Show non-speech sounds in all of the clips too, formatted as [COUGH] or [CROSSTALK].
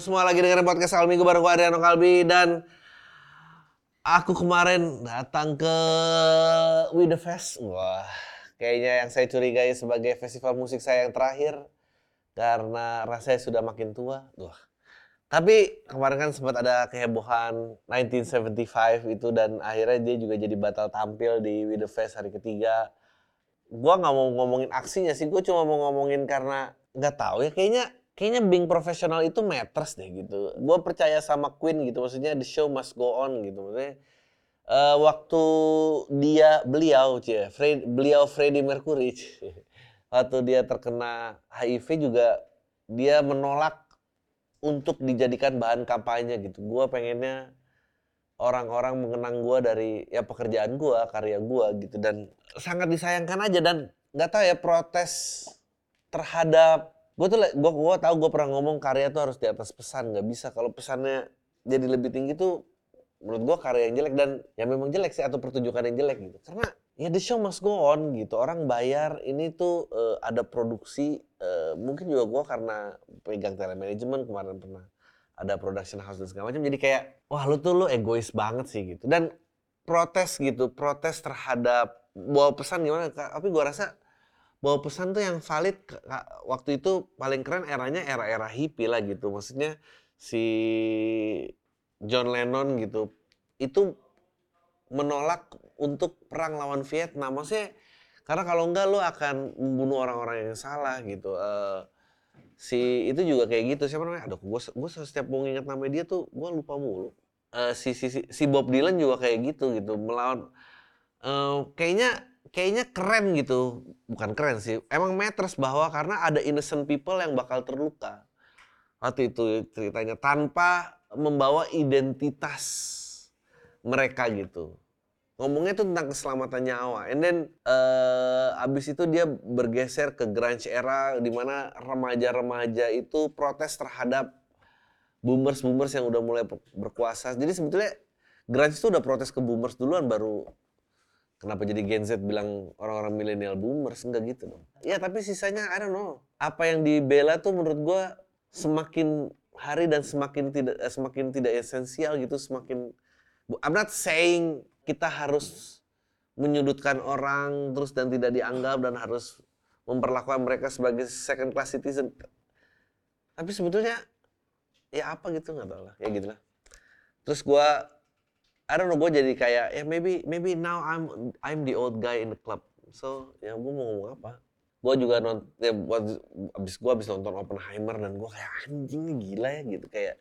Semua lagi dengerin podcast Al Minggu bareng gue Adriano Kalbi dan aku kemarin datang ke We The Fest. Wah, kayaknya yang saya curigai sebagai festival musik saya yang terakhir karena rasanya sudah makin tua. Wah. Tapi kemarin kan sempat ada kehebohan 1975 itu dan akhirnya dia juga jadi batal tampil di We The Fest hari ketiga. Gua nggak mau ngomongin aksinya sih, gue cuma mau ngomongin karena nggak tahu ya kayaknya kayaknya being profesional itu matters deh gitu. Gue percaya sama Queen gitu, maksudnya the show must go on gitu. Maksudnya uh, waktu dia beliau, cie, Fred, beliau Freddie Mercury, cie, waktu dia terkena HIV juga dia menolak untuk dijadikan bahan kampanye gitu. Gue pengennya orang-orang mengenang gue dari ya pekerjaan gue, karya gue gitu dan sangat disayangkan aja dan nggak tahu ya protes terhadap gue tuh gue gue tahu gue pernah ngomong karya tuh harus di atas pesan nggak bisa. Kalau pesannya jadi lebih tinggi tuh menurut gue karya yang jelek. Dan ya memang jelek sih atau pertunjukan yang jelek gitu. Karena ya the show must go on gitu. Orang bayar ini tuh uh, ada produksi uh, mungkin juga gue karena pegang telemanajemen kemarin pernah ada production house dan segala macam. Jadi kayak wah lu tuh lu egois banget sih gitu. Dan protes gitu protes terhadap bawa pesan gimana tapi gue rasa bahwa pesan tuh yang valid waktu itu paling keren eranya era-era hippie lah gitu. Maksudnya si John Lennon gitu itu menolak untuk perang lawan Vietnam. Maksudnya karena kalau enggak lo akan membunuh orang-orang yang salah gitu. Uh, si itu juga kayak gitu siapa namanya? Aduh, gue gue setiap mau ingat nama dia tuh gue lupa mulu. Uh, si, si si Bob Dylan juga kayak gitu gitu melawan uh, kayaknya kayaknya keren gitu. Bukan keren sih. Emang matters bahwa karena ada innocent people yang bakal terluka. Waktu itu ceritanya tanpa membawa identitas mereka gitu. Ngomongnya tuh tentang keselamatan nyawa. And then uh, abis itu dia bergeser ke grunge era di mana remaja-remaja itu protes terhadap boomers-boomers yang udah mulai berkuasa. Jadi sebetulnya grunge itu udah protes ke boomers duluan baru Kenapa jadi Gen Z bilang orang-orang milenial boomers? Enggak gitu dong. Ya tapi sisanya I don't know. Apa yang dibela tuh menurut gue semakin hari dan semakin tidak eh, semakin tidak esensial gitu, semakin I'm not saying kita harus menyudutkan orang terus dan tidak dianggap dan harus memperlakukan mereka sebagai second class citizen. Tapi sebetulnya ya apa gitu nggak tahu lah, ya gitulah. Terus gue I don't know gue jadi kayak ya maybe maybe now I'm I'm the old guy in the club. So ya gue mau ngomong apa? Gue juga nonton ya abis gue abis nonton Oppenheimer dan gue kayak anjing ini gila ya gitu. Kayak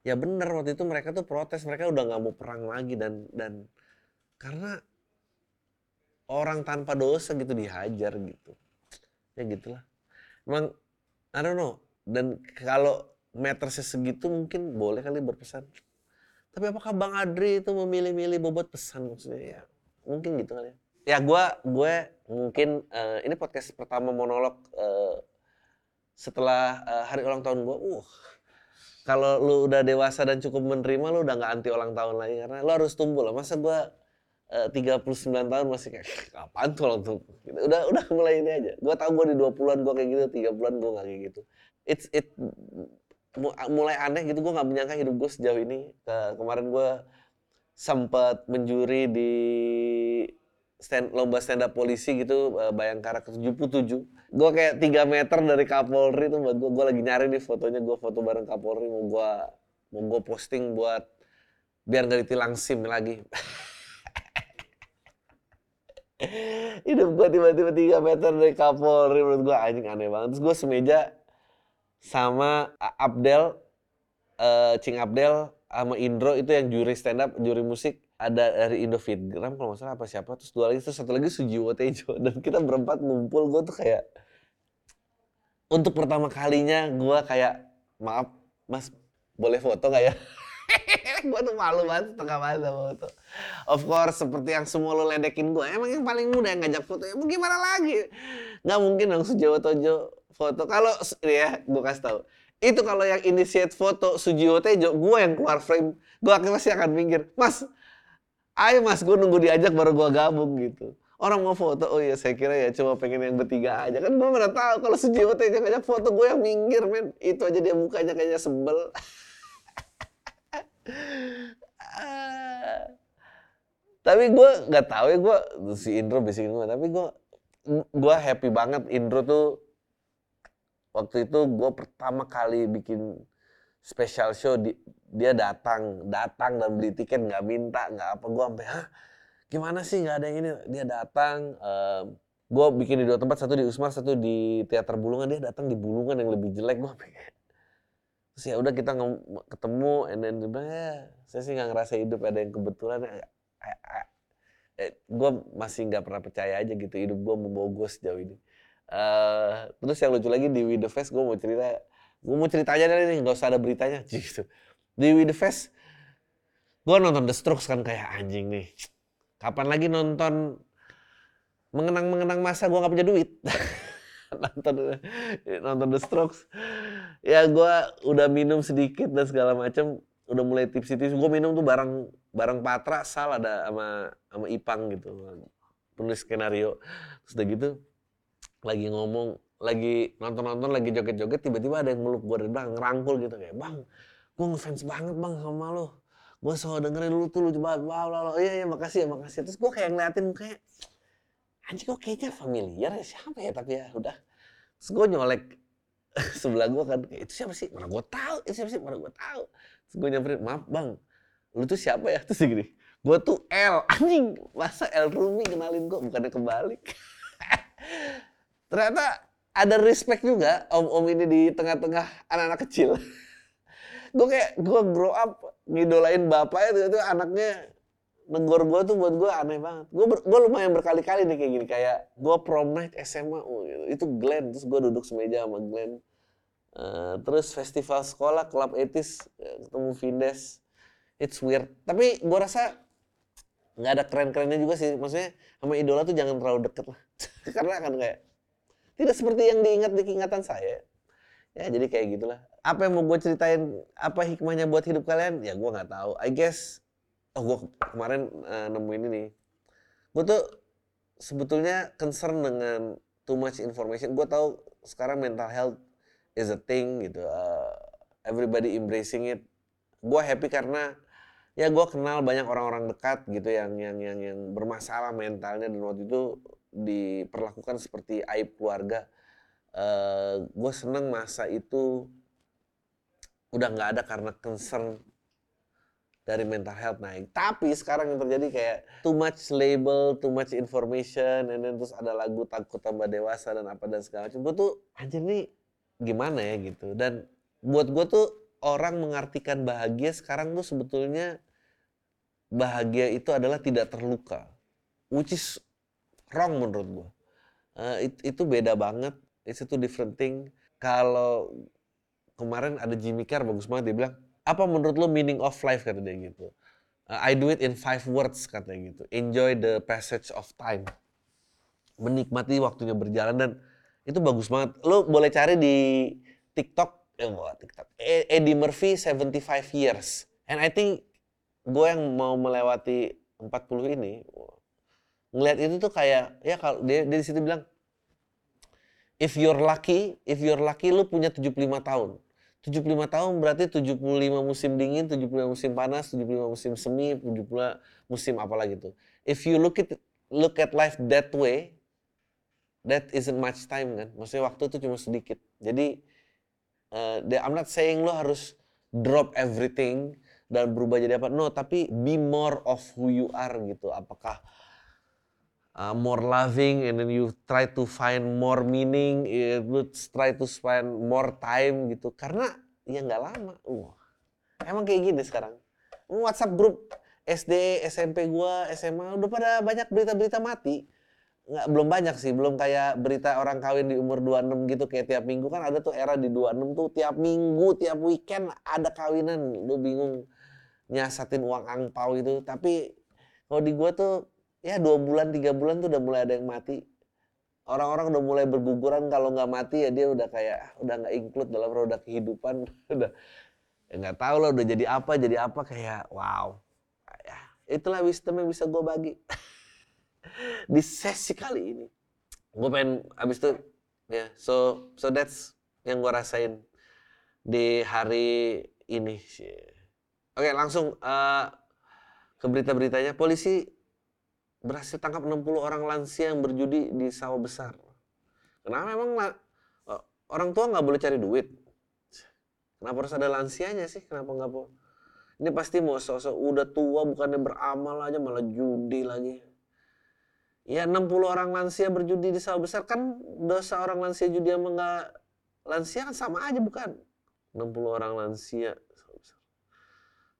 ya bener waktu itu mereka tuh protes mereka udah nggak mau perang lagi dan dan karena orang tanpa dosa gitu dihajar gitu. Ya gitulah. Emang I don't know. Dan kalau metersnya segitu mungkin boleh kali berpesan tapi apakah Bang Adri itu memilih-milih bobot pesan maksudnya ya? Mungkin gitu kali ya. Ya gue gue mungkin uh, ini podcast pertama monolog uh, setelah uh, hari ulang tahun gue. Uh, kalau lu udah dewasa dan cukup menerima lu udah nggak anti ulang tahun lagi karena lu harus tumbuh lah. Masa gue uh, 39 tahun masih kayak kapan tuh ulang tahun? Gitu. Udah udah mulai ini aja. Gue tau gue di 20-an gue kayak gitu, 30-an gue nggak kayak gitu. It's it mulai aneh gitu gue nggak menyangka hidup gue sejauh ini. Ke kemarin gue sempat menjuri di stand, lomba stand up polisi gitu eh, Bayangkara ke 77 gue kayak 3 meter dari Kapolri tuh buat gue gue lagi nyari nih fotonya gue foto bareng Kapolri mau gue mau gue posting buat biar gak ditilang SIM lagi. [LAUGHS] Hidup gue tiba-tiba 3 meter dari Kapolri menurut gue anjing aneh banget. Terus gue semeja sama Abdel uh, Cing Abdel sama Indro itu yang juri stand up, juri musik ada dari Indo Fitgram kalau nggak apa siapa terus dua lagi terus satu lagi Sujiwo Tejo [LAUGHS] dan kita berempat ngumpul gue tuh kayak untuk pertama kalinya gue kayak maaf mas boleh foto nggak ya? [LAUGHS] Gue tuh malu banget setengah banget sama foto. Of course seperti yang semua lo ledekin gue emang yang paling muda yang ngajak foto ya gimana lagi? Nggak mungkin dong Sujiwo Tejo foto. Kalau ya, gue kasih tahu. Itu kalau yang initiate foto Sujiwo Tejo, gue yang keluar frame, gue akan pasti akan minggir. Mas, ayo mas, gue nunggu diajak baru gue gabung gitu. orang mau foto oh iya saya kira ya cuma pengen yang bertiga aja kan gue mana tahu kalau Sujiwo teh ngajak foto gue yang minggir men itu aja dia mukanya kayaknya sebel [LAUGHS] tapi gue nggak tahu ya gue si Indro bisikin gue tapi gue gue happy banget Indro tuh waktu itu gue pertama kali bikin special show di, dia datang datang dan beli tiket nggak minta nggak apa gue sampai hah? Gimana sih nggak ada yang ini? Dia datang um, gue bikin di dua tempat satu di Usmar satu di teater Bulungan. Dia datang di Bulungan yang lebih jelek gue terus ya udah kita ketemu and then dia bilang ya saya sih nggak ngerasa hidup ada yang kebetulan ya, eh, gue masih nggak pernah percaya aja gitu hidup gue membawa gue sejauh ini uh, terus yang lucu lagi di With The Fest gue mau cerita gue mau cerita aja nih nggak usah ada beritanya [LAUGHS] gitu di With The Fest gue nonton The Strokes kan kayak anjing nih Kapan lagi nonton mengenang-mengenang masa gue nggak punya duit. [LAUGHS] nonton nonton The Strokes. Ya gue udah minum sedikit dan segala macam. Udah mulai tipsi-tipsi. Gue minum tuh bareng bareng Patra, Sal ada sama sama Ipang gitu. Penulis skenario. Terus gitu lagi ngomong, lagi nonton-nonton, lagi joget-joget, tiba-tiba ada yang meluk gue dari belakang, ngerangkul gitu kayak, bang, gue ngefans banget bang sama lo. Gue selalu dengerin lu tuh lucu banget wow, wow. iya iya makasih ya makasih. Terus gue kayak ngeliatin kayak anjing kok kayaknya familiar ya? Siapa ya? Tapi ya udah. Terus gue nyolek [LAUGHS] sebelah gue kan itu siapa sih? Mana gue tahu itu siapa sih? Mana gue tahu. Terus gue nyamperin maaf bang lu tuh siapa ya? Terus gini gue tuh L. [LAUGHS] Anjing masa L Rumi kenalin gue bukannya kebalik [LAUGHS] ternyata ada respect juga om-om ini di tengah-tengah anak-anak kecil [LAUGHS] gue kayak gue grow up ngidolain bapaknya itu anaknya negor gue tuh buat gue aneh banget. Gue gue lumayan berkali-kali nih kayak gini kayak gue prom night SMA oh, gitu. itu Glenn terus gue duduk semeja sama Glenn. Uh, terus festival sekolah klub etis ketemu Vindes it's weird tapi gue rasa nggak ada keren-kerennya juga sih maksudnya sama idola tuh jangan terlalu deket lah [LAUGHS] karena akan kayak tidak seperti yang diingat di ingatan saya. Ya jadi kayak gitulah. Apa yang mau gue ceritain apa hikmahnya buat hidup kalian? Ya gue nggak tahu. I guess oh gue kemarin uh, nemuin ini. Gue tuh sebetulnya concern dengan too much information. Gue tahu sekarang mental health is a thing gitu uh, everybody embracing it. Gue happy karena ya gue kenal banyak orang-orang dekat gitu yang yang yang yang bermasalah mentalnya dan waktu itu diperlakukan seperti aib keluarga uh, eh, gue seneng masa itu udah nggak ada karena concern dari mental health naik. Tapi sekarang yang terjadi kayak too much label, too much information, then terus ada lagu takut tambah dewasa dan apa dan segala macam. Gue tuh anjir nih gimana ya gitu. Dan buat gue tuh orang mengartikan bahagia sekarang tuh sebetulnya bahagia itu adalah tidak terluka. Which is wrong menurut gue. Uh, it, itu beda banget. A two different thing. Kalau kemarin ada Jimmy Carr bagus banget dia bilang apa menurut lo meaning of life kata dia gitu uh, I do it in five words katanya gitu enjoy the passage of time menikmati waktunya berjalan dan itu bagus banget lo boleh cari di TikTok eh wah, TikTok e, Eddie Murphy 75 years and I think gue yang mau melewati 40 ini ngelihat itu tuh kayak ya kalau dia, dia di situ bilang if you're lucky if you're lucky lu punya 75 tahun 75 tahun berarti 75 musim dingin, 75 musim panas, 75 musim semi, 70 musim apa lagi tuh. If you look at look at life that way, that isn't much time kan. Maksudnya waktu itu cuma sedikit. Jadi uh, I'm not saying lo harus drop everything dan berubah jadi apa. No, tapi be more of who you are gitu. Apakah uh, more loving and then you try to find more meaning you try to spend more time gitu. Karena ya nggak lama. Uh, emang kayak gini sekarang. WhatsApp grup SD SMP gua SMA udah pada banyak berita-berita mati. Nggak belum banyak sih. Belum kayak berita orang kawin di umur 26 gitu kayak tiap minggu. Kan ada tuh era di 26 tuh tiap minggu tiap weekend ada kawinan. Lu bingung nyasatin uang angpau itu tapi kalau di gua tuh ya dua bulan tiga bulan tuh udah mulai ada yang mati orang-orang udah mulai berguguran kalau nggak mati ya dia udah kayak udah nggak include dalam roda kehidupan [LAUGHS] udah ya nggak tahu lah udah jadi apa jadi apa kayak wow ya itulah wisdom yang bisa gue bagi [LAUGHS] di sesi kali ini. Gue pengen abis itu ya, so so that's yang gue rasain di hari ini. Oke, langsung uh, ke berita-beritanya. Polisi berhasil tangkap 60 orang lansia yang berjudi di sawah besar. Kenapa memang orang tua nggak boleh cari duit? Kenapa harus ada lansianya sih? Kenapa nggak boleh? Ini pasti mau sosok udah tua bukannya beramal aja malah judi lagi. Ya 60 orang lansia berjudi di sawah besar kan dosa orang lansia judi sama nggak lansia kan sama aja bukan? 60 orang lansia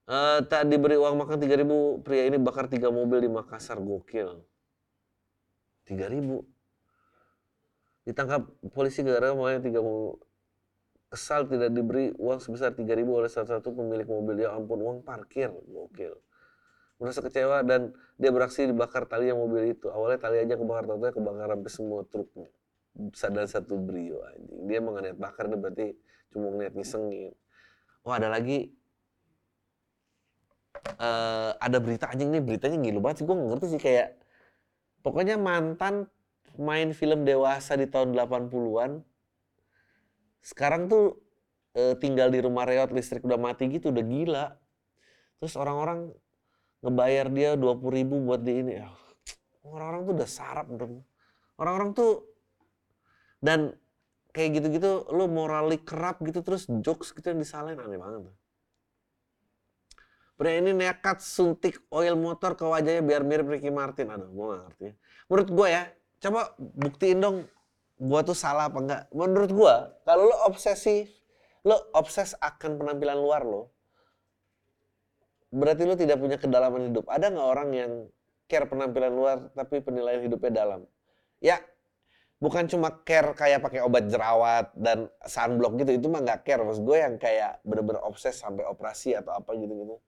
Uh, tak diberi uang makan 3000 pria ini bakar tiga mobil di Makassar gokil. 3000 ditangkap polisi gara-gara maunya tiga mobil kesal tidak diberi uang sebesar 3000 oleh salah satu pemilik mobil. Ya ampun uang parkir gokil. Merasa kecewa dan dia beraksi dibakar tali yang mobil itu. Awalnya tali aja kebakar totalnya kebakar sampai semua truknya. Sadar satu brio anjing. Dia niat bakar berarti cuma niat ngisengin. Oh ada lagi uh, ada berita anjing nih beritanya ngilu banget sih gue ngerti sih kayak pokoknya mantan main film dewasa di tahun 80-an sekarang tuh uh, tinggal di rumah reot listrik udah mati gitu udah gila. Terus orang-orang ngebayar dia dua puluh ribu buat di ini orang-orang tuh udah sarap orang-orang tuh dan kayak gitu-gitu lo morali kerap gitu terus jokes gitu yang disalahin aneh banget Pria ini nekat suntik oil motor ke wajahnya biar mirip Ricky Martin. Aduh, gue gak ngerti. Menurut gue ya, coba buktiin dong gue tuh salah apa enggak. Menurut gue, kalau lo obsesi, lo obses akan penampilan luar lo, berarti lo tidak punya kedalaman hidup. Ada nggak orang yang care penampilan luar tapi penilaian hidupnya dalam? Ya, bukan cuma care kayak pakai obat jerawat dan sunblock gitu, itu mah nggak care. Maksud gue yang kayak bener-bener obses sampai operasi atau apa gitu-gitu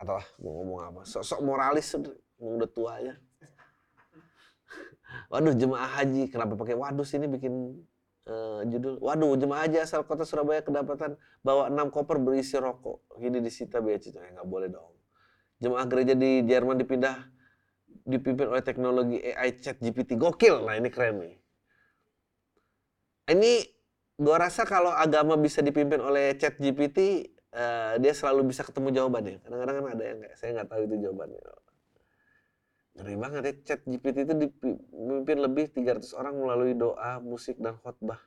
atau ah, mau ngomong apa? Sosok moralis udah tua aja [LAUGHS] waduh jemaah haji kenapa pakai waduh sini bikin uh, judul. Waduh jemaah haji asal kota Surabaya kedapatan bawa enam koper berisi rokok. Ini disita bea cukai ya nggak boleh dong. Jemaah gereja di Jerman dipindah dipimpin oleh teknologi AI chat GPT gokil. Nah ini keren nih. Ini gua rasa kalau agama bisa dipimpin oleh chat GPT uh, dia selalu bisa ketemu jawabannya. Kadang-kadang kan ada yang kayak saya nggak tahu itu jawabannya. Ngeri banget ya, chat GPT itu dipimpin lebih 300 orang melalui doa, musik, dan khotbah.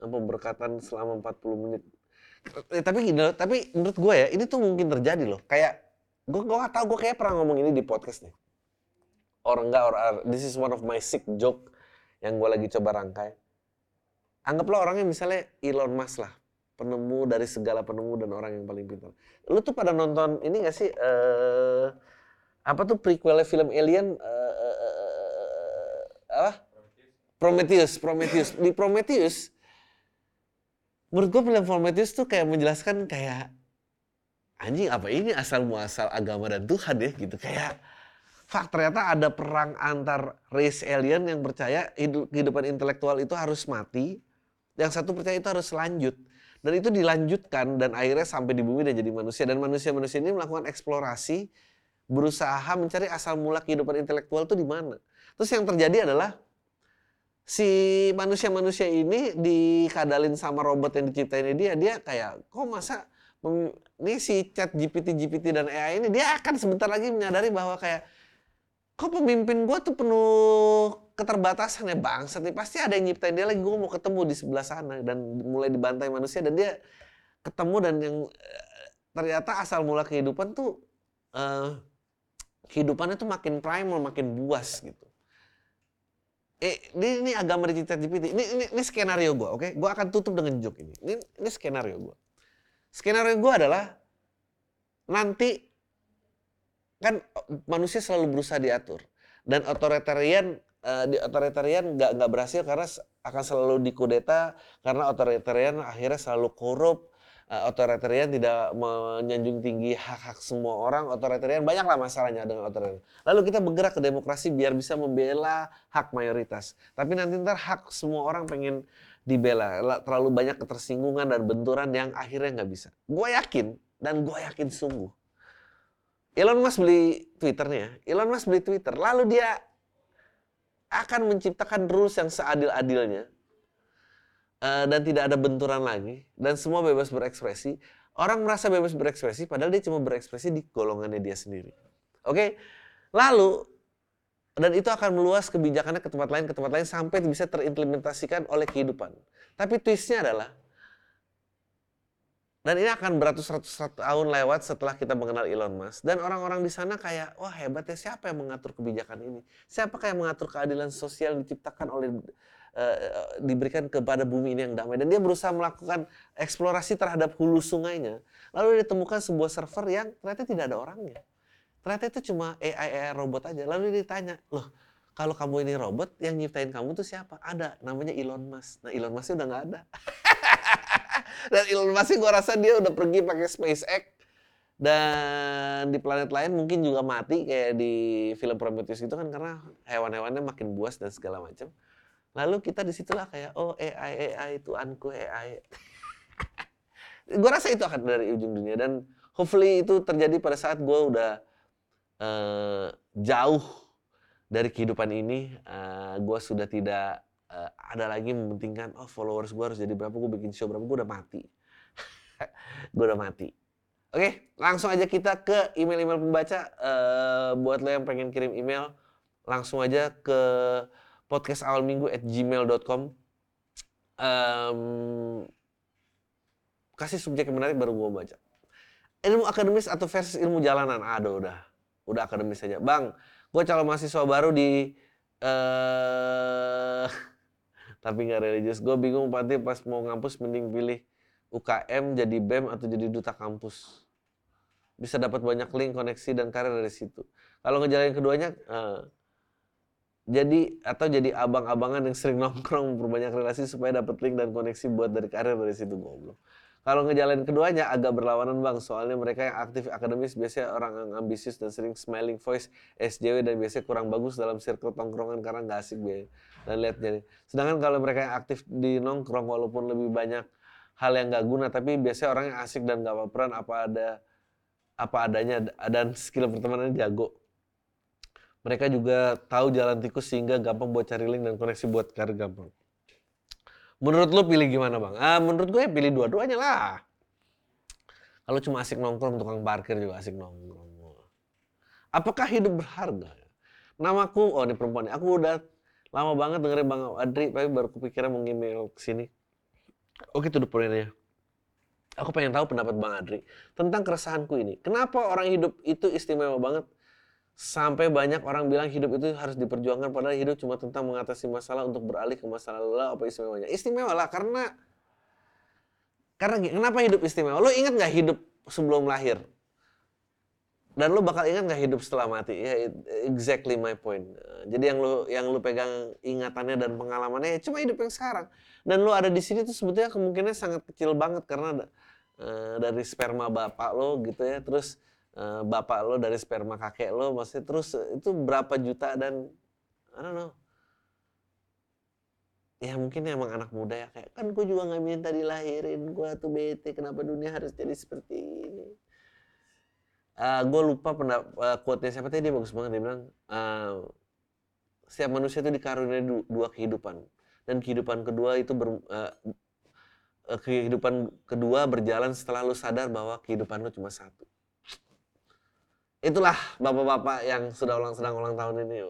Pemberkatan selama 40 menit. Eh, tapi gini loh, tapi menurut gue ya, ini tuh mungkin terjadi loh. Kayak, gue gak tau, gue kayak pernah ngomong ini di podcast nih. Or enggak, or, or this is one of my sick joke yang gue lagi coba rangkai. Anggaplah orangnya misalnya Elon Musk lah penemu dari segala penemu dan orang yang paling pintar. Lu tuh pada nonton ini gak sih uh, apa tuh prequel film Alien uh, uh, uh, apa? Prometheus, Prometheus. Di Prometheus menurut gue film Prometheus tuh kayak menjelaskan kayak anjing apa ini asal muasal agama dan Tuhan ya gitu kayak fak ternyata ada perang antar race alien yang percaya hidup, kehidupan intelektual itu harus mati yang satu percaya itu harus lanjut dan itu dilanjutkan dan akhirnya sampai di bumi dan jadi manusia. Dan manusia-manusia ini melakukan eksplorasi, berusaha mencari asal mula kehidupan intelektual itu di mana. Terus yang terjadi adalah si manusia-manusia ini dikadalin sama robot yang diciptain dia, dia kayak kok masa ini si chat GPT, GPT dan AI ini dia akan sebentar lagi menyadari bahwa kayak kok pemimpin gue tuh penuh keterbatasan ya bangsa nih. Pasti ada yang nyiptain dia lagi gue mau ketemu di sebelah sana. Dan mulai dibantai manusia dan dia ketemu dan yang uh, ternyata asal mula kehidupan tuh uh, kehidupannya tuh makin primal makin buas gitu. Eh ini, ini agama di GPT ini, ini ini skenario gue oke? Okay? gue akan tutup dengan joke ini. Ini ini skenario gue skenario gue adalah nanti kan manusia selalu berusaha diatur. Dan otoritarian uh, di otoritarian nggak nggak berhasil karena akan selalu dikudeta karena otoritarian akhirnya selalu korup. Uh, otoritarian tidak menyanjung tinggi hak-hak semua orang. Otoritarian banyaklah masalahnya dengan otoritarian. Lalu kita bergerak ke demokrasi biar bisa membela hak mayoritas. Tapi nanti ntar hak semua orang pengen dibela. Terlalu banyak ketersinggungan dan benturan yang akhirnya nggak bisa. Gue yakin dan gue yakin sungguh. Elon Musk beli Twitter nih ya. Elon Musk beli Twitter, lalu dia akan menciptakan rules yang seadil-adilnya uh, dan tidak ada benturan lagi dan semua bebas berekspresi. Orang merasa bebas berekspresi padahal dia cuma berekspresi di golongannya dia sendiri. Oke? Okay? Lalu dan itu akan meluas kebijakannya ke tempat lain ke tempat lain sampai bisa terimplementasikan oleh kehidupan. Tapi twistnya adalah dan ini akan beratus-ratus tahun lewat setelah kita mengenal Elon Musk. Dan orang-orang di sana kayak, wah hebat ya siapa yang mengatur kebijakan ini? Siapa yang mengatur keadilan sosial yang diciptakan oleh, uh, diberikan kepada bumi ini yang damai. Dan dia berusaha melakukan eksplorasi terhadap hulu sungainya. Lalu ditemukan sebuah server yang ternyata tidak ada orangnya. Ternyata itu cuma AI, AI robot aja. Lalu dia ditanya, loh kalau kamu ini robot, yang nyiptain kamu tuh siapa? Ada, namanya Elon Musk. Nah Elon Musk udah nggak ada. [LAUGHS] [LAUGHS] Dan Elon Musk gue rasa dia udah pergi pakai SpaceX dan di planet lain mungkin juga mati kayak di film Prometheus itu kan karena hewan-hewannya makin buas dan segala macam. Lalu kita di situlah kayak oh AI AI itu anku AI. [LAUGHS] gue rasa itu akan dari ujung dunia dan hopefully itu terjadi pada saat gue udah uh, jauh dari kehidupan ini. Uh, gue sudah tidak uh, ada lagi mementingkan oh followers gue harus jadi berapa gue bikin show berapa gue udah mati. [LAUGHS] Gue udah mati. Oke langsung aja kita ke email-email pembaca. Uh, buat lo yang pengen kirim email langsung aja ke podcast awal minggu at gmail.com um, kasih subjek yang menarik baru gue baca. Ilmu akademis atau versus ilmu jalanan? Aduh udah. Udah akademis aja. Bang gue calon mahasiswa baru di uh, tapi nggak religius. Gue bingung pasti pas mau ngampus mending pilih UKM jadi BEM atau jadi duta kampus. Bisa dapat banyak link, koneksi dan karir dari situ. Kalau ngejalanin keduanya, uh, jadi atau jadi abang-abangan yang sering [LAUGHS] nongkrong memperbanyak relasi supaya dapat link dan koneksi buat dari karir dari situ goblok. Kalau ngejalanin keduanya agak berlawanan bang, soalnya mereka yang aktif akademis biasanya orang yang ambisius dan sering smiling voice SJW dan biasanya kurang bagus dalam circle tongkrongan karena nggak asik biaya dan lihat jadi. Sedangkan kalau mereka yang aktif di nongkrong walaupun lebih banyak hal yang nggak guna, tapi biasanya orang yang asik dan nggak baperan apa ada apa adanya dan skill pertemanan jago. Mereka juga tahu jalan tikus sehingga gampang buat cari link dan koneksi buat karir gampang. Menurut lu pilih gimana bang? Ah, menurut gue ya pilih dua-duanya lah. Kalau cuma asik nongkrong, tukang parkir juga asik nongkrong. Apakah hidup berharga? Namaku, oh ini perempuan nih. Aku udah lama banget dengerin Bang Adri, tapi baru kepikiran mau email ke sini. Oke, itu poinnya. Aku pengen tahu pendapat Bang Adri tentang keresahanku ini. Kenapa orang hidup itu istimewa banget? Sampai banyak orang bilang hidup itu harus diperjuangkan padahal hidup cuma tentang mengatasi masalah untuk beralih ke masalah lalu apa istimewanya? Istimewa lah karena karena kenapa hidup istimewa? Lo ingat nggak hidup sebelum lahir? Dan lo bakal ingat nggak hidup setelah mati? Ya, exactly my point. Jadi yang lo yang lo pegang ingatannya dan pengalamannya ya cuma hidup yang sekarang. Dan lo ada di sini tuh sebetulnya kemungkinannya sangat kecil banget karena uh, dari sperma bapak lo gitu ya. Terus Eh, bapak lo dari sperma kakek lo maksudnya terus itu berapa juta dan I don't know. Ya mungkin emang anak muda ya kayak kan gue juga nggak minta dilahirin gue tuh bete kenapa dunia harus jadi seperti ini? Uh, eh, gue lupa pernah uh, quote siapa tadi dia bagus banget dia bilang uh, setiap manusia itu dikaruniai dua kehidupan. Dan kehidupan kedua itu ber, uh, kehidupan kedua berjalan setelah lu sadar bahwa kehidupan lu cuma satu Itulah bapak-bapak yang sudah ulang sedang ulang tahun ini.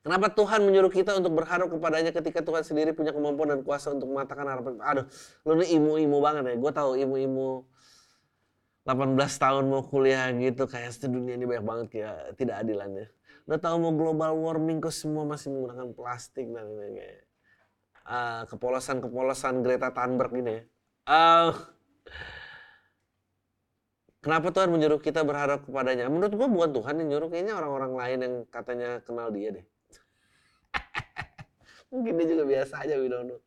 Kenapa Tuhan menyuruh kita untuk berharap kepadanya ketika Tuhan sendiri punya kemampuan dan kuasa untuk mematahkan harapan? Aduh, lu ini imu-imu banget ya. Gue tahu imu-imu 18 tahun mau kuliah gitu kayak dunia ini banyak banget kayak tidak adilannya. Udah tahu mau global warming kok semua masih menggunakan plastik dan ini kayak uh, kepolosan-kepolosan Greta Thunberg ini ya. Uh, Kenapa Tuhan menyuruh kita berharap kepadanya? Menurut gua bukan Tuhan yang nyuruh, kayaknya orang-orang lain yang katanya kenal dia deh. [LAUGHS] Mungkin dia juga biasa aja, we don't know.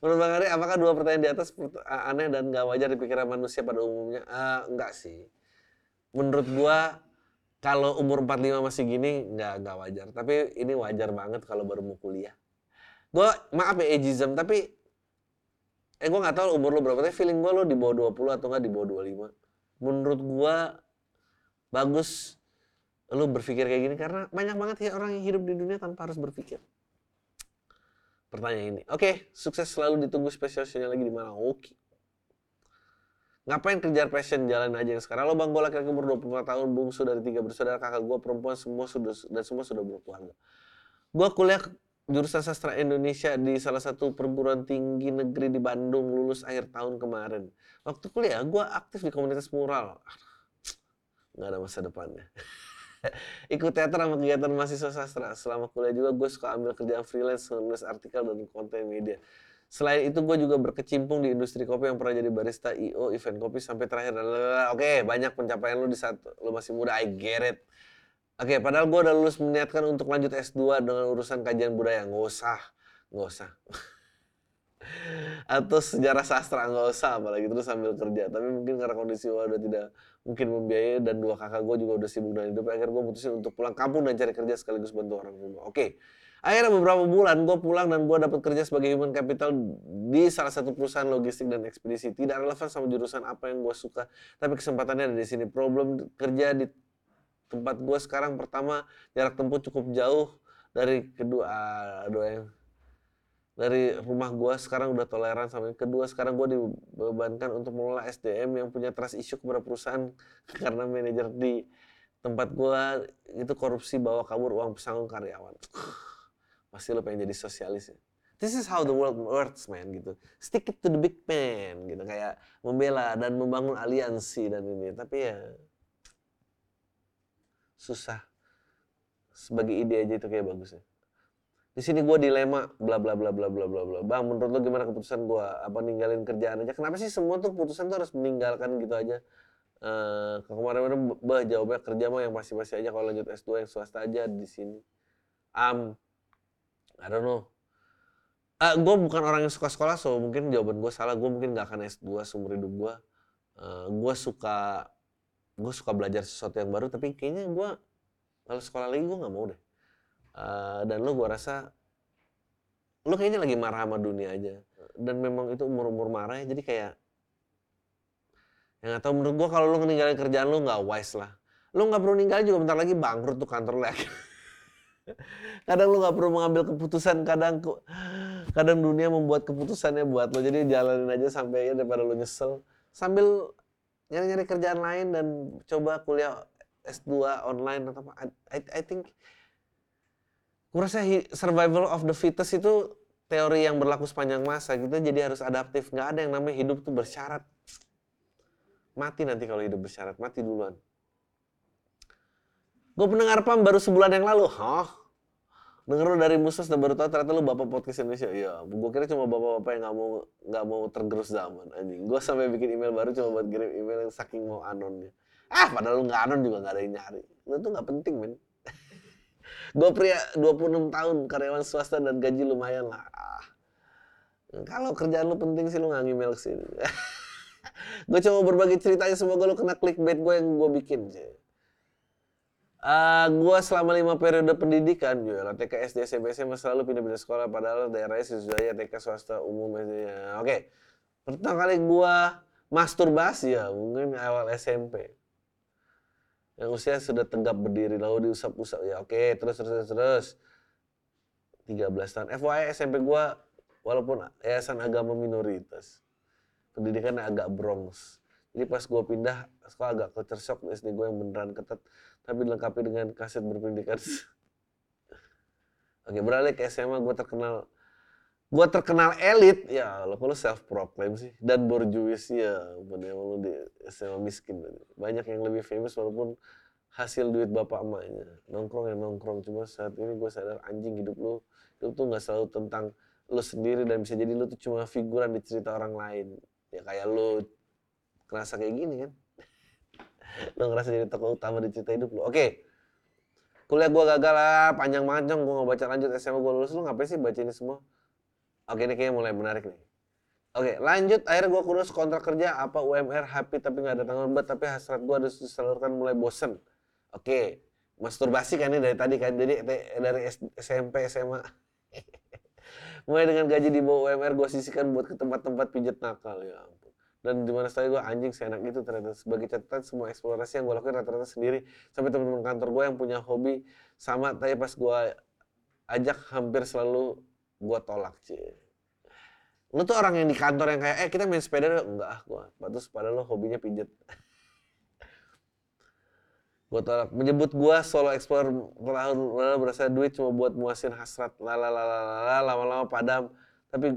Menurut Bang Ari, apakah dua pertanyaan di atas aneh dan gak wajar di pikiran manusia pada umumnya? Uh, enggak sih. Menurut gua, kalau umur 45 masih gini, enggak, enggak wajar. Tapi ini wajar banget kalau baru mau kuliah. Gua, maaf ya ageism, tapi eh gua nggak tahu umur lo berapa, tapi feeling gua lo di bawah 20 atau enggak di bawah 25 menurut gua bagus lu berpikir kayak gini karena banyak banget ya orang yang hidup di dunia tanpa harus berpikir. Pertanyaan ini. Oke, sukses selalu ditunggu spesial show lagi di mana? Oke. Ngapain kejar passion jalan aja yang sekarang? Lo bang gue laki-laki umur 25 tahun, bungsu dari tiga bersaudara, kakak gue perempuan semua sudah dan semua sudah berkeluarga. Gue kuliah jurusan sastra Indonesia di salah satu perguruan tinggi negeri di Bandung lulus akhir tahun kemarin. Waktu kuliah gue aktif di komunitas mural. Nggak ada masa depannya. [LAUGHS] Ikut teater sama kegiatan mahasiswa sastra. Selama kuliah juga gue suka ambil kerjaan freelance, nulis artikel dan konten media. Selain itu gue juga berkecimpung di industri kopi yang pernah jadi barista, IO, event kopi sampai terakhir. Oke, banyak pencapaian lu di saat lu masih muda, I get it. Oke, padahal gue udah lulus meniatkan untuk lanjut S2 dengan urusan kajian budaya. Nggak usah, nggak usah. [LAUGHS] Atau sejarah sastra, nggak usah apalagi terus sambil kerja. Tapi mungkin karena kondisi gue udah tidak mungkin membiayai dan dua kakak gue juga udah sibuk dengan hidup. Akhirnya gue putusin untuk pulang kampung dan cari kerja sekaligus bantu orang rumah. Oke. Akhirnya beberapa bulan gue pulang dan gue dapat kerja sebagai human capital di salah satu perusahaan logistik dan ekspedisi. Tidak relevan sama jurusan apa yang gue suka, tapi kesempatannya ada di sini. Problem kerja di tempat gue sekarang pertama jarak tempuh cukup jauh dari kedua aduh yang dari rumah gue sekarang udah toleran sama yang kedua sekarang gue dibebankan untuk mengelola SDM yang punya trust issue kepada perusahaan [LAUGHS] karena manajer di tempat gue itu korupsi bawa kabur uang pesangon karyawan [LAUGHS] pasti lo pengen jadi sosialis ya. This is how the world works, man, gitu. Stick it to the big man, gitu. Kayak membela dan membangun aliansi dan ini. Tapi ya, susah. Sebagai ide aja itu kayak bagus ya. Di sini gue dilema, bla bla bla bla bla bla bla. Bang, menurut lo gimana keputusan gue? Apa ninggalin kerjaan aja? Kenapa sih semua tuh keputusan tuh harus meninggalkan gitu aja? Uh, kemarin-kemarin bah jawabnya kerja mah yang pasti-pasti aja kalau lanjut S2 yang swasta aja di sini. Um, I don't know. Uh, ah, gue bukan orang yang suka sekolah, so mungkin jawaban gue salah. Gue mungkin gak akan S2 seumur hidup gue. Uh, gue suka gue suka belajar sesuatu yang baru, tapi kayaknya gue kalau sekolah lagi gue gak mau deh. Uh, dan lo gue rasa lo kayaknya lagi marah sama dunia aja. Dan memang itu umur-umur marah ya, jadi kayak yang gak tau menurut gue kalau lo ninggalin kerjaan lo nggak wise lah. Lo nggak perlu ninggalin juga bentar lagi bangkrut tuh kantor lo [LAUGHS] kadang lu nggak perlu mengambil keputusan kadang kadang dunia membuat keputusannya buat lo jadi jalanin aja sampai ya daripada lo nyesel sambil nyari-nyari kerjaan lain dan coba kuliah S2 online atau apa. I, I think kurasa survival of the fittest itu teori yang berlaku sepanjang masa kita jadi harus adaptif. Nggak ada yang namanya hidup tuh bersyarat. Mati nanti kalau hidup bersyarat. Mati duluan. Gue pendengar PAM baru sebulan yang lalu. Hah? Denger lu dari Musos dan baru tahu ternyata lu bapak podcast Indonesia. Iya, gue kira cuma bapak-bapak yang nggak mau nggak mau tergerus zaman anjing. Gue sampai bikin email baru cuma buat kirim email yang saking mau anonnya. Ah, padahal lu nggak anon juga nggak ada yang nyari. Lu tuh nggak penting, men. [LAUGHS] gue pria 26 tahun, karyawan swasta dan gaji lumayan lah. Ah. Kalau kerjaan lu penting sih lu nggak email ke sini. [LAUGHS] gue coba berbagi ceritanya semoga lu kena clickbait gue yang gue bikin. Sih. Uh, gua selama lima periode pendidikan, ya, TK, SD, SMP, SMA selalu pindah-pindah sekolah, padahal daerahnya siswanya TK swasta umum SD. Ya. Oke, okay. pertama kali gua masturbasi ya, mungkin awal SMP. Yang usia sudah tegap berdiri, lalu diusap-usap. Ya oke, okay. terus, terus, terus, terus. 13 tahun. FYI SMP gua walaupun yayasan agama minoritas. Pendidikannya agak bronx. Jadi pas gue pindah sekolah agak culture shock SD gue yang beneran ketat tapi dilengkapi dengan kaset berpendidikan. [LAUGHS] Oke beralih ke SMA gue terkenal gue terkenal elit. Ya lo kalau self proclaim sih. Dan borjuis ya yang lu di SMA miskin banyak yang lebih famous walaupun hasil duit bapak emaknya. Nongkrong ya nongkrong cuma saat ini gue sadar anjing hidup lu hidup tuh nggak selalu tentang lu sendiri dan bisa jadi lu tuh cuma figuran di cerita orang lain. Ya kayak lu ngerasa kayak gini kan [LAUGHS] lo ngerasa jadi tokoh utama di cerita hidup lo oke. Kuliah gue gagal lah panjang banget gue gak baca lanjut SMA gue lulus. Lo ngapain sih baca ini semua? Oke ini kayaknya mulai menarik nih. Oke, lanjut. Akhirnya gue kurus kontrak kerja apa UMR happy tapi nggak ada tanggal buat tapi hasrat gue harus disalurkan mulai bosen. Oke, masturbasi kan ini dari tadi kan. Jadi dari SMP SMA. [LAUGHS] mulai dengan gaji di bawah UMR gue sisihkan buat ke tempat-tempat pijat nakal. Ya ampun dan di mana sekali gue anjing seenak itu ternyata. Sebagai catatan semua eksplorasi yang gue lakuin rata-rata sendiri. Sampai teman-teman kantor gue yang punya hobi sama tapi pas gue ajak hampir selalu gue tolak cie lu tuh orang yang di kantor yang kayak eh kita main sepeda enggak ah gue bagus padahal lo hobinya pijet. [LAUGHS] Gue tolak. Menyebut gue solo explore tahun lalu berasa duit cuma buat muasin hasrat lalalala lama-lama padam. Tapi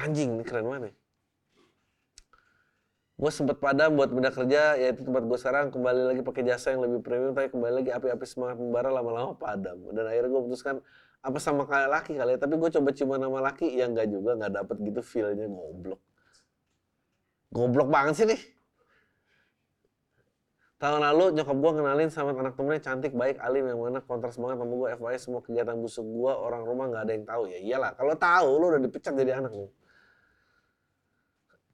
anjing ini keren banget nih gue sempet padam buat pindah kerja yaitu tempat gue sekarang. Kembali lagi pakai jasa yang lebih premium tapi kembali lagi api-api semangat membara lama-lama padam. Dan akhirnya gue putuskan apa sama kayak laki kali ya? Tapi gue coba ciuman sama laki ya nggak juga nggak dapet gitu feelnya. Goblok. Goblok banget sih nih. Tahun lalu nyokap gue kenalin sama anak temennya cantik baik alim yang mana kontras banget sama gue FYI semua kegiatan busuk gue orang rumah nggak ada yang tahu. Ya iyalah kalau tahu lu udah dipecat jadi anak lu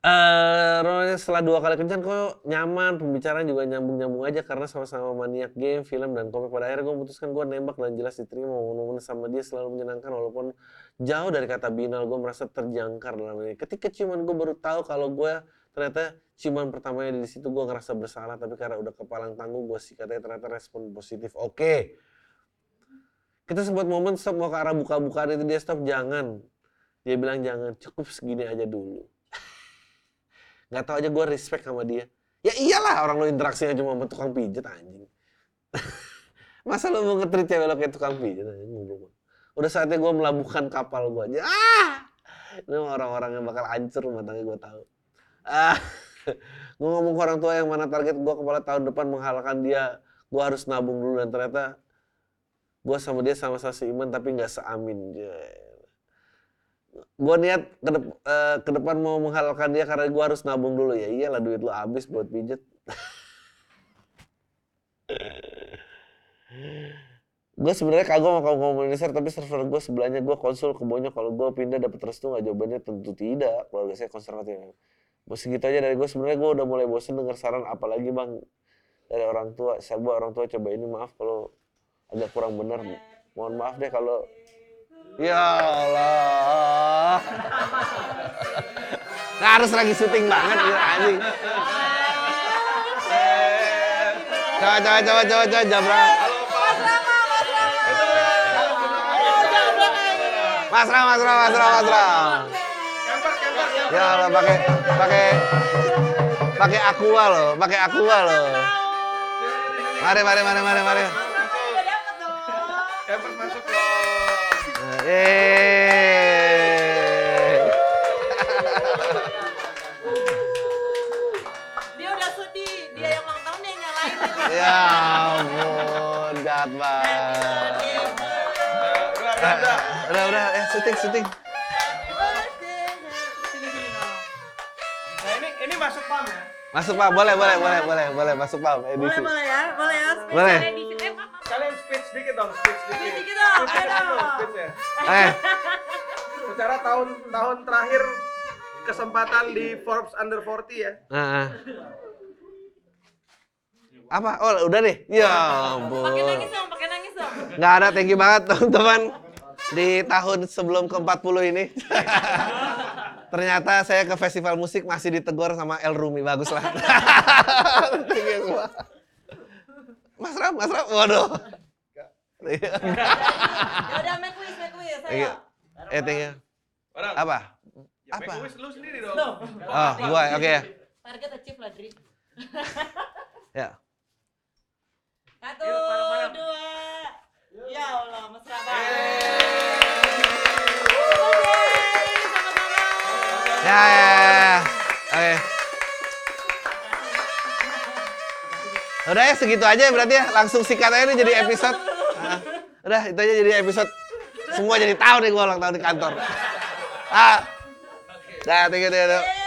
Eh, setelah dua kali kencan kok nyaman, pembicaraan juga nyambung-nyambung aja karena sama-sama maniak game, film, dan komik. Pada akhirnya gue memutuskan gue nembak dan jelas diterima momen-momen sama dia selalu menyenangkan walaupun jauh dari kata binal gue merasa terjangkar dalam ini. Ketika ciuman gue baru tahu kalau gue ternyata ciuman pertamanya di situ gue ngerasa bersalah tapi karena udah kepalang tangguh gue sih katanya ternyata respon positif. Oke. Okay. Kita sempat momen stop mau ke arah buka-bukaan itu dia stop jangan. Dia bilang jangan cukup segini aja dulu nggak tahu aja gue respect sama dia. Ya iyalah orang lo interaksinya cuma sama tukang pijet anjing. [LAUGHS] Masa lo mau ngetrit cewek lo kayak tukang anjing udah saatnya gue melabuhkan kapal gue aja. Ah! Ini orang-orang yang bakal hancur rumah tangga gue tahu. Ah! [LAUGHS] Gue ngomong ke orang tua yang mana target gue kepala tahun depan menghalalkan dia gue harus nabung dulu. Dan ternyata gue sama dia sama-sama seiman tapi nggak seamin gue niat ke, dep uh, ke depan mau menghalalkan dia karena gue harus nabung dulu. Ya iyalah duit lo habis buat pijet. [LAUGHS] Gue sebenarnya kagum sama kaum komuniser tapi server gue sebelahnya gue konsul ke Bonyo kalau gue pindah dapat restu nggak? Jawabannya tentu tidak. Keluarga saya konservatif. Bos segitu aja dari gue sebenarnya gue udah mulai bosen dengar saran apalagi bang dari orang tua. Saya buat orang tua coba ini maaf kalau agak kurang benar mohon maaf deh kalau Ya Allah. Nah, harus lagi syuting banget ya anjing. Coba coba coba coba coba Jabra. Mas Ram, Mas Ram, Mas Ram, Mas Ram. Ya Allah pakai pakai pakai aqua loh, pakai aqua loh. Mari mari mari mari mari. Dia udah sedih, dia yang ulang tahun dia yang nyalain. Ya ampun, jahat banget. Udah, udah, eh syuting, syuting. Nah ini ini masuk pam ya. Masuk Pak, boleh, boleh, boleh, boleh, boleh masuk Boleh, edisi. boleh ya, boleh ya. Boleh. Ya. Eh, Secara tahun tahun terakhir kesempatan di Forbes Under 40 ya. ah, ah. Apa? Oh, udah deh. Ya ampun. Pakai nangis dong, pakai nangis dong. Nggak ada, thank you banget teman-teman. Di tahun sebelum ke-40 ini. Ternyata saya ke festival musik masih ditegur sama El Rumi. Bagus lah. [LAUGHS] Thank you semua. Mas Ram, Mas Ram. Waduh. Ya udah, make wish, make wish. Ayo. Eh, thank you. Orang. Apa? Ya, Apa? make wish lu sendiri dong. Oh, gua, oke ya. Target achieve lah, Dri. [LAUGHS] Ya. Satu, dua. Ya Allah, mesra banget. Ya, ya, ya, ya. Oke. Udah ya segitu aja ya berarti ya. Langsung sikat aja nih jadi episode. Ah, udah itu aja jadi episode. Semua jadi tahu nih gua ulang tahun di kantor. Ah. Dah, thank you.